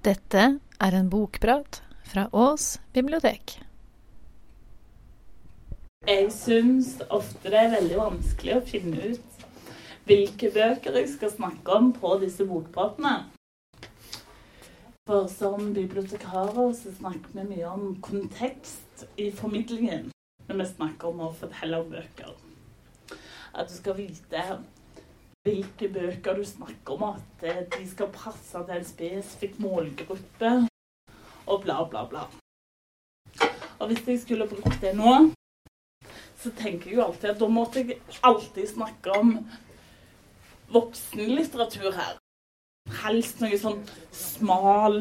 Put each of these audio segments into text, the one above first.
Dette er en bokprat fra Ås bibliotek. Jeg syns ofte det er veldig vanskelig å finne ut hvilke bøker jeg skal snakke om på disse bokpratene. For som bibliotekarer så snakker vi mye om kontekst i formidlingen når vi snakker om å fortelle om bøker. At du skal vite hvilke bøker du snakker om, at eh, de skal passe til en spesifikk målgruppe, og bla, bla, bla. Og hvis jeg skulle brukt det nå, så tenker jeg jo alltid at da måtte jeg alltid snakke om voksenlitteratur her. Helst noe sånn smal,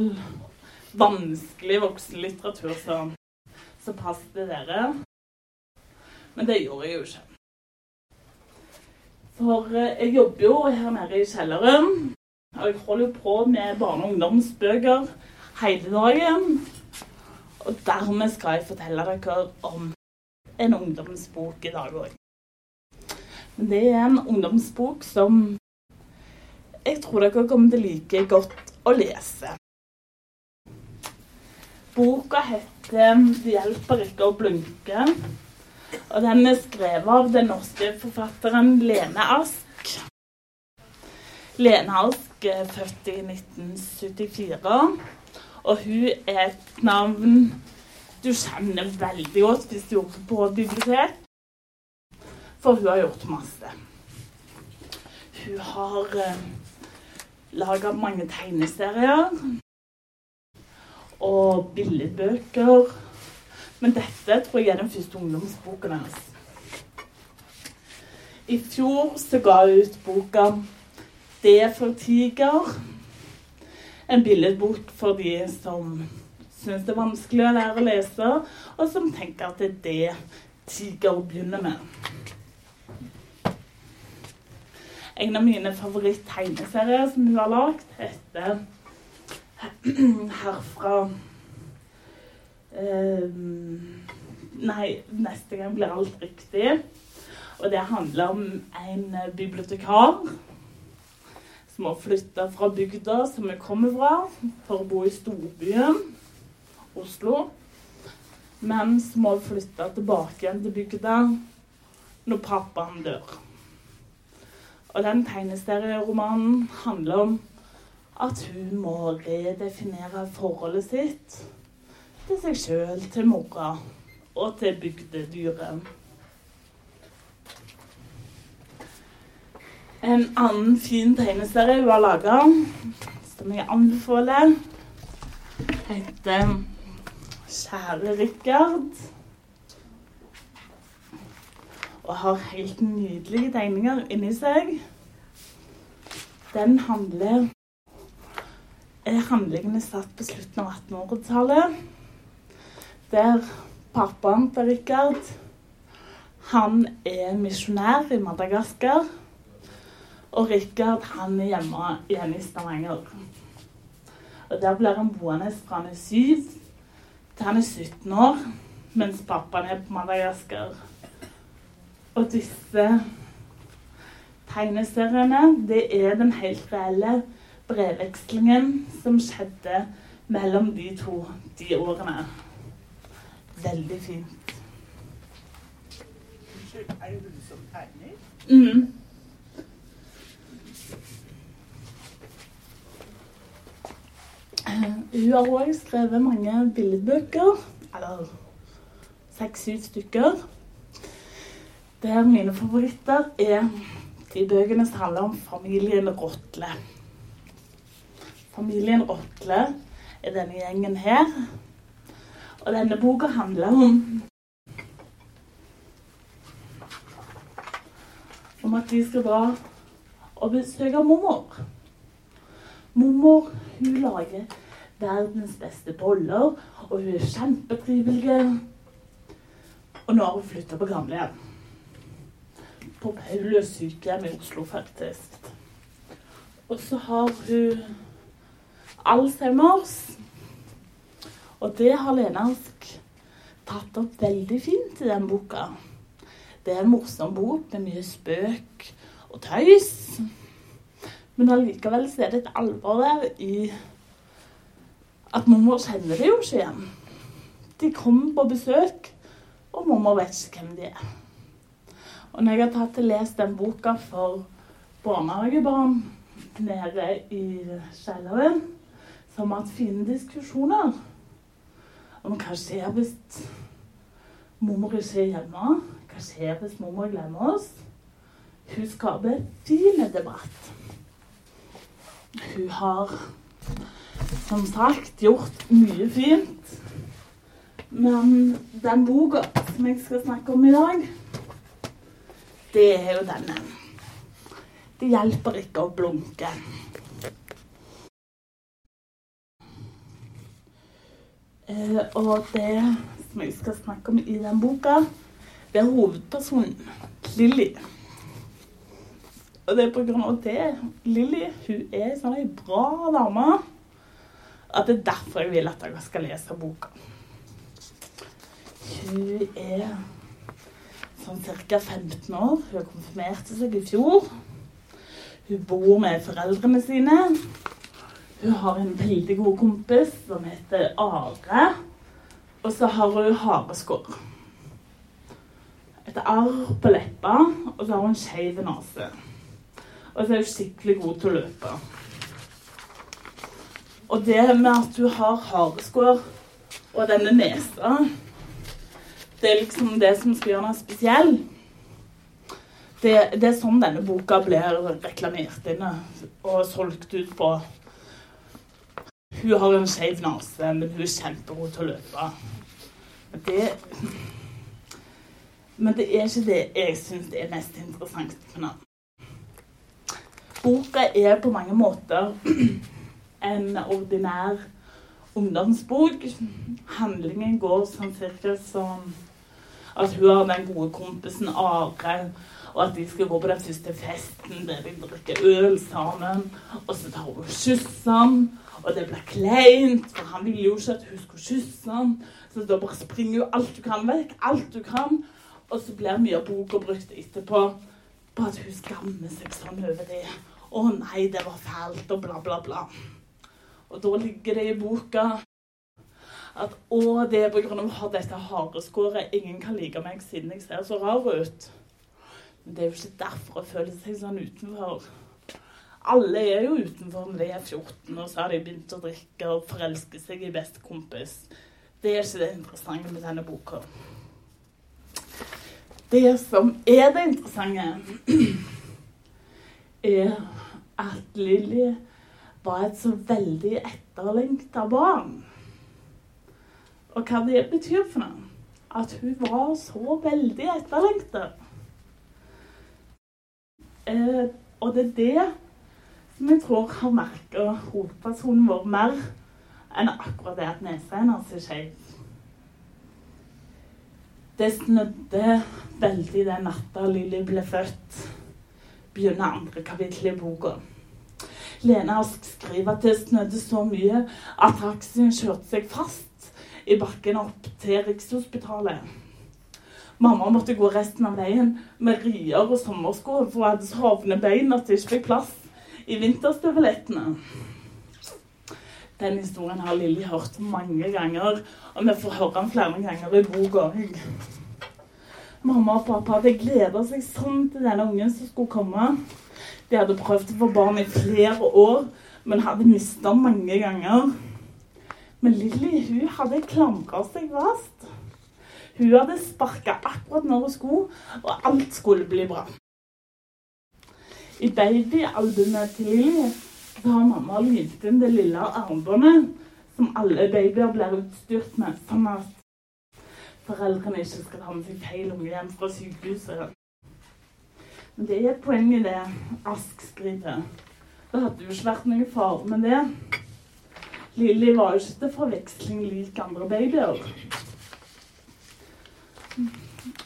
vanskelig voksenlitteratur som, passer til dere. Men det gjorde jeg jo ikke. For eh, jeg jobber jo her nede i kjelleren. Og jeg holder jo på med barne- og ungdomsbøker hele dagen. Og dermed skal jeg fortelle dere om en ungdomsbok i dag òg. Det er en ungdomsbok som jeg tror dere kommer til å like godt å lese. Boka heter 'Det hjelper ikke å blunke'. Og den er skrevet av den norske forfatteren Lene Ask. Lene Ask er født i 1974, og hun er et navn du kjenner veldig godt hvis du jobber på bibliotek. For hun har gjort masse. Hun har eh, laga mange tegneserier og billedbøker men dette tror jeg er den første ungdomsboken hans. I fjor så ga jeg ut boka 'Det for tiger'. En billedbok for de som syns det er vanskelig å lære å lese, og som tenker at det er det tiger begynner med. En av mine favoritt-tegneserier som hun har lagd, heter 'Herfra nei, neste gang blir alt riktig. Og det handler om en bibliotekar som har flytta fra bygda som vi kommer fra, for å bo i storbyen Oslo. Men som har flytta tilbake igjen til bygda når pappaen dør. Og den tegneserieromanen handler om at hun må redefinere forholdet sitt til seg sjøl, til mora og til bygdedyret. En annen fin tegneserie hun har laga, som jeg anbefaler, heter 'Kjære Rikard'. Og har helt nydelige tegninger inni seg. Den handler er handlingene satt på slutten av 1800-tallet der pappaen til Rikard han er misjonær i Madagaskar. Og Rikard han er hjemme igjen i Stavanger. Og Der blir han boende fra han er syv til han er 17 år, mens pappaen er på Madagaskar. Og disse tegneseriene, det er den helt reelle brevvekslingen som skjedde mellom de to de årene. Veldig fint. Unnskyld, er det du som tegner? Mm. Hun har òg skrevet mange billedbøker. Eller seks-syv stykker. Der mine favoritter er de bøkene som handler om familien Rotle. Familien Rotle er denne gjengen her. Og denne boka handler om Om at de skal dra og besøke mormor. Mormor hun lager verdens beste boller, og hun er kjempetrivelig. Og nå har hun flytta på gamlehjem. På Paulus sykehjem i Oslo, faktisk. Og så har hun Alzheimers. Og det har Lenarsk tatt opp veldig fint i den boka. Det er en morsom bok med mye spøk og tøys. Men allikevel så er det et alvor der i at mormor kjenner det jo ikke igjen. De kommer på besøk, og mormor vet ikke hvem de er. Og når jeg har tatt og lest den boka for barnehagebarn nede i kjelleren, så har vi hatt fine diskusjoner om hva skjer hvis mormor ikke er hjemme. Hva skjer hvis mormor glemmer oss? Hun skaper fin debatt. Hun har som sagt gjort mye fint. Men den boka som jeg skal snakke om i dag, det er jo denne. Det hjelper ikke å blunke. Eh, og det som jeg skal snakke om i den boka, det er hovedpersonen Lilly. Og det er på grunn av det Lilly hun er sånn ei bra dame at det er derfor jeg vil at dere skal lese boka. Hun er sånn ca. 15 år. Hun konfirmerte seg i fjor. Hun bor med foreldrene sine. Hun har en veldig god kompis som heter Are. Og så har hun hareskår. Et arr på leppa, og så har hun skeiv nese. Og så er hun skikkelig god til å løpe. Og det med at hun har hareskår og denne nesa, det er liksom det som skal gjøre henne spesiell. Det, det, er sånn denne boka blir reklamert inne og solgt ut på. Hun har en skeiv nese, men hun er kjempegod til å løpe. Men det, men det er ikke det jeg syns er mest interessant med den. Boka er på mange måter en ordinær ungdomsbok. Handlingen går sånn cirka som at hun har den gode kompisen Are, og at de skal gå på den første festen der de drikker øl sammen. Og så tar hun og kysser og det blir kleint, for han ville jo ikke at hun skulle kysse han. Så da bare springer jo alt du kan vekk, alt du kan. Og så blir mye av boka brukt etterpå på at hun skammer seg sånn over det. Å nei, det var fælt, og bla, bla, bla. Og da ligger det i boka at å, det er pga. dette hareskåret. Ingen kan like meg siden jeg ser så rar ut. Men det er jo ikke derfor å føle seg sånn utenfor. Alle er jo utenfor når de er 14, og så har de begynt å drikke og forelske seg i bestekompis. Det er ikke det interessante med denne boka. Det som er det interessante, er at Lilly var et så veldig etterlengta barn. Og hva det betyr for noe. At hun var så veldig etterlengta. Eh, og det er det som jeg tror har merka hovedpersonen vår mer enn akkurat det at nesa hennes er skeiv. Det snødde veldig den natta Lilly ble født, begynner andre kapittel i boka. Lene Ask skriver at det snødde så mye at taxien kjørte seg fast i bakken opp til Rikshospitalet. Mamma måtte gå resten av veien med rier og sommersko, for hun hadde så hovne bein at det ikke fikk plass i vinterstøvlettene. Den historien har Lilly hørt mange ganger, og vi får høre den flere ganger i boka. Mamma og pappa hadde gleda seg sånn til denne ungen som skulle komme. De hadde prøvd å få barn i flere år, men hadde mista mange ganger. Men Lilly hadde klamra seg fast. Hun hadde sparka akkurat når hun skulle, og alt skulle bli bra. I babyalbumet til Lilly har mamma limt inn det lille armbåndet som alle babyer blir utstyrt med, sånn at foreldrene ikke skal ta med seg feil unge hjem fra sykehuset. Men det er et poeng i det Ask skriver. Det hadde jo ikke vært noen fare med det. Lilly var jo ikke til forveksling lik andre babyer.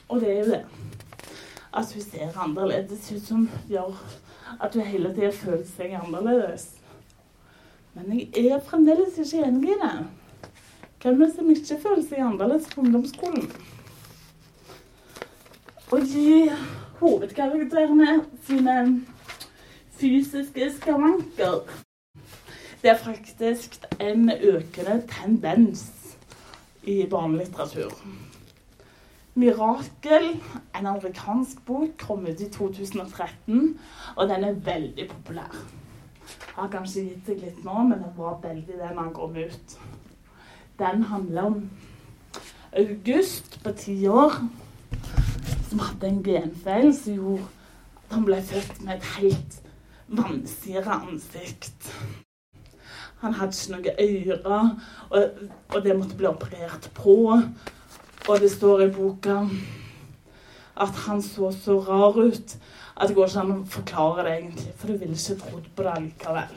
Og det er jo det. At hun ser annerledes ut som gjør at hun hele tida føler seg annerledes. Men jeg er fremdeles ikke enig i det. Hvem er det som ikke føler seg annerledes på ungdomsskolen? Å gi hovedkarakterene sine fysiske skavanker Det er faktisk en økende tendens i barnelitteratur. 'Mirakel', en amerikansk bok, kom ut i 2013, og den er veldig populær. Jeg har kanskje gitt seg litt nå, men den var veldig det når den kom ut. Den handler om August på ti år som hadde en genfeil som gjorde at han ble født med et helt vansiret ansikt. Han hadde ikke noe ører, og, og det måtte bli operert på. Og det står i boka at han så så rar ut at det går ikke an å forklare det egentlig, for du ville ikke trodd på det likevel.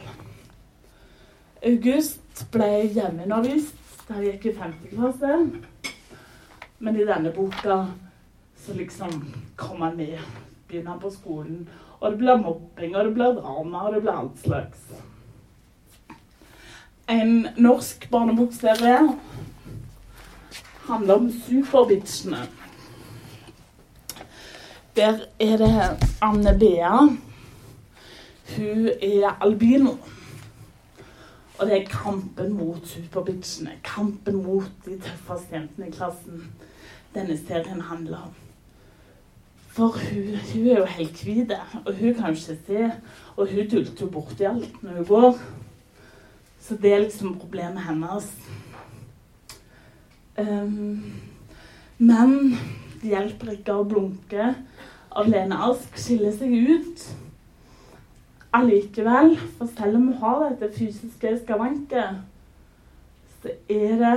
August ble hjemmeundervist han gikk i 5. klasse. Men i denne boka så liksom kom han med. Begynner han på skolen. Og det blir mobbing, og det blir drama, og det blir alt slags. En norsk barnebokserie handler om superbitchene. Der er det Anne Bea. Hun er albino. Og det er kampen mot superbitchene. Kampen mot de tøffeste jentene i klassen denne serien handler om. For hun, hun er jo helt hvit, og hun kan jo ikke se. Og hun dulter jo borti alt når hun går. Så det er liksom problemet hennes. Um, men det hjelper ikke å blunke. Av Lene Ask skiller seg ut allikevel. For selv om hun har dette fysiske skavanket, så er det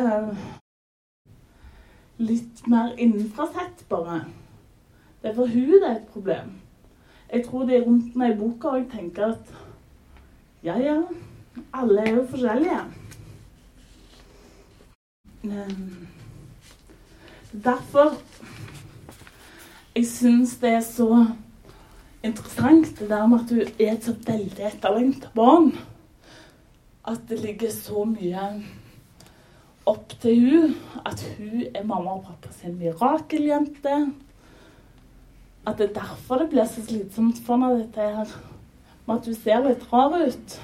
litt mer innenfra sett, bare. Det er for hun det er et problem. Jeg tror de rundt meg i boka òg tenker at ja, ja, alle er jo forskjellige. Um, derfor Jeg syns det er så interessant det der med at du er et så veldig etterlengta barn. At det ligger så mye opp til hun at hun er mamma og pappa sin mirakeljente. At det er derfor det blir så slitsomt for henne, dette her med at hun ser litt rar ut.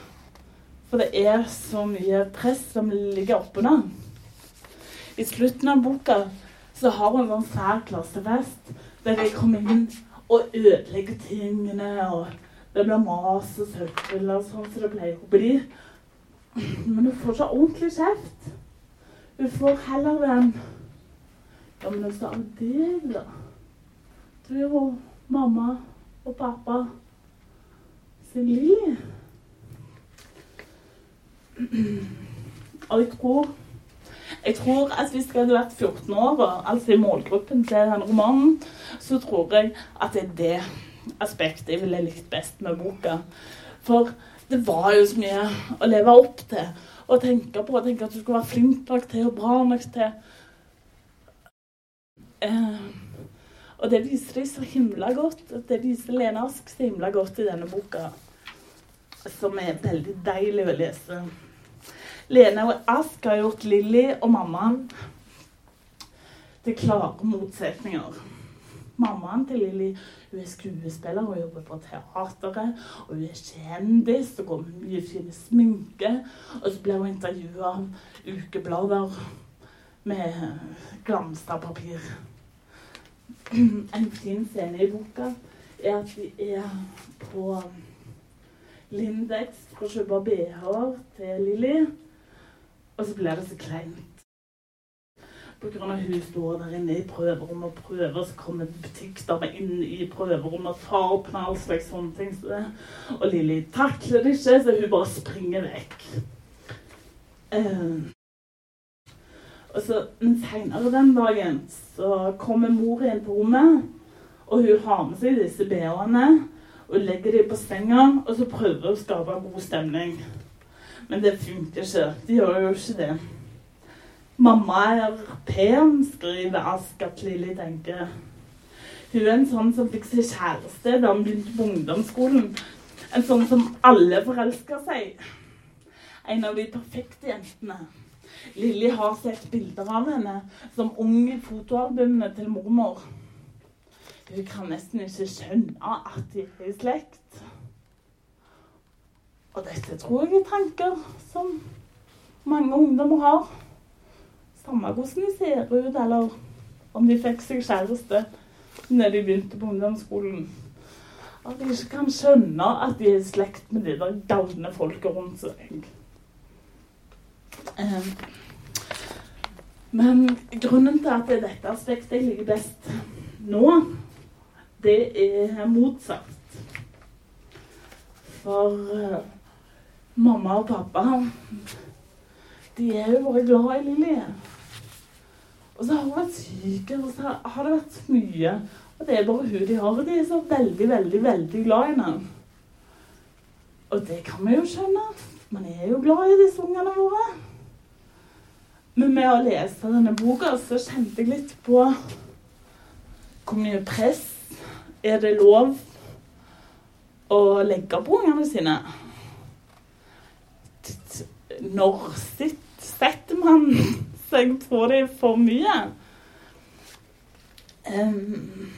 For det er så mye press som ligger oppunder. I slutten av boka så har hun en fæl klassefest der jeg kommer inn og ødelegger tingene, og det blir mas og søppel og sånn som det pleier å bli. Men hun får så ordentlig kjeft. Hun får heller en Ja, men også av deg, da. Du er jo mamma og pappa sin Lilly. Og jeg tror jeg tror at Hvis jeg hadde vært 14 år, altså i målgruppen til den romanen, så tror jeg at det er det aspektet jeg ville likt best med boka. For det var jo så mye å leve opp til og tenke på. Tenke at du skulle være flink nok til og bra nok til. Eh, og det viser de så himla godt. Det viser Lene Ask så himla godt i denne boka, som er veldig deilig å lese. Lene og Ask har gjort Lilly og mammaen til klare motsetninger. Mammaen til Lilly er skuespiller og jobber på teateret. Og hun er kjendis og går med mye fin sminke. Og så blir hun intervjua av ukeblader med glansa papir. En fin scene i boka er at vi er på Lindex for å kjøpe BH-er til Lilly. Og så blir det så kleint. Av hun står der inne i prøverommet og prøver, så kommer butikkdama inn i prøverommet og tar opp med all slags sånne ting. Og Lilly takler det ikke, så hun bare springer vekk. Eh. og så Senere den dagen så kommer mor inn på rommet, og hun har med seg disse BH-ene. Og legger dem på senga, og så prøver hun å skape god stemning. Men det funker ikke. De gjør jo ikke det. Mamma er pen, skriver Ask at Lilly tenker. Hun er en sånn som fikk seg kjæreste da hun begynte på ungdomsskolen. En sånn som alle forelsker seg. En av de perfekte jentene. Lilly har sett bilder av henne som ung i fotoalbumene til mormor. Hun kan nesten ikke skjønne at de er i slekt. Og dette tror jeg er tanker som mange ungdommer har. Samme hvordan de ser ut, eller om de fikk seg kjæreste når de begynte på ungdomsskolen. At de ikke kan skjønne at de er i slekt med de der galne folka rundt seg. Eh, Men grunnen til at det er dette aspektet jeg liker best nå, det er motsatt. For eh, mamma og pappa de er jo bare glad i Lilly. Og så har hun vært syk, og så har det vært mye. Og det er bare hun de har. Og de er så veldig, veldig, veldig glad i henne. Og det kan vi jo skjønne. Man er jo glad i disse ungene våre. Men med å lese denne boka så kjente jeg litt på hvor mye press er det lov å legge på ungene sine. Når sitt setter man seg på dem for mye? Um,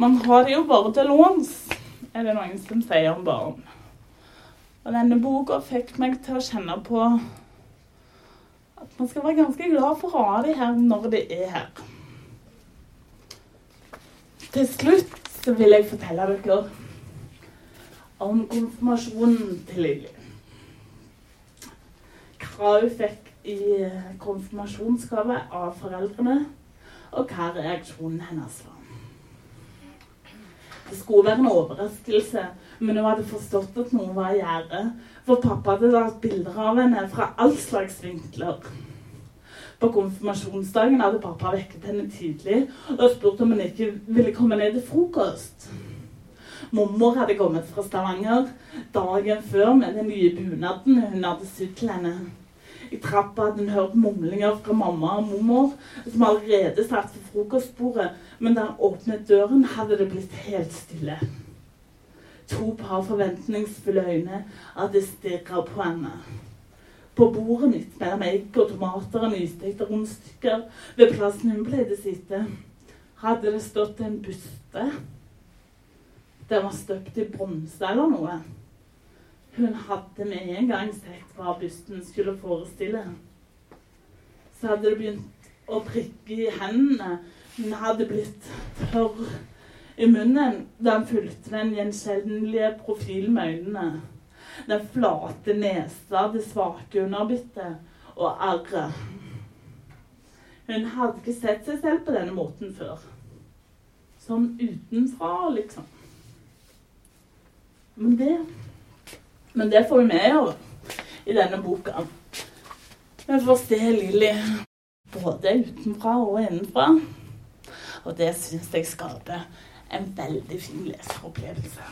man har det jo bare til låns, er det noen som sier om barn. Og denne boka fikk meg til å kjenne på at man skal være ganske glad for å ha de her når de er her. Til slutt så vil jeg fortelle dere om konfirmasjonen til Lilly. Hva hun fikk i konfirmasjonsgave av foreldrene, og hva reaksjonen hennes var. Det skulle være en overraskelse, men hun hadde forstått at noe var i gjære. For pappa hadde tatt bilder av henne fra all slags vinkler. På konfirmasjonsdagen hadde pappa vekket henne tidlig og spurt om hun ikke ville komme ned til frokost. Mormor hadde kommet fra Stavanger dagen før med den nye bunaden hun hadde sydd til henne. I trappa hadde hun hørt mumlinger fra mamma og mormor, som allerede satt ved frokostbordet, men da hun åpnet døren, hadde det blitt helt stille. To par forventningsfulle øyne hadde stirra på henne. På bordet mitt mellom egg og tomater og nystekte rundstykker ved plassen hun pleide å sitte, hadde det stått en buste. Den var støpt i bronse eller noe. Hun hadde med en gang sett hva busten skulle forestille. Så hadde det begynt å prikke i hendene. Hun hadde blitt tørr i munnen da hun fulgte den gjenkjennelige profilen med øynene. Den flate nesa, det svake underbittet og arret. Hun hadde ikke sett seg selv på denne måten før. Sånn utenfra, liksom. Men det men det får vi med oss i denne boka. Vi får se Lilly både utenfra og innenfra. Og det syns jeg skaper en veldig fin leseropplevelse.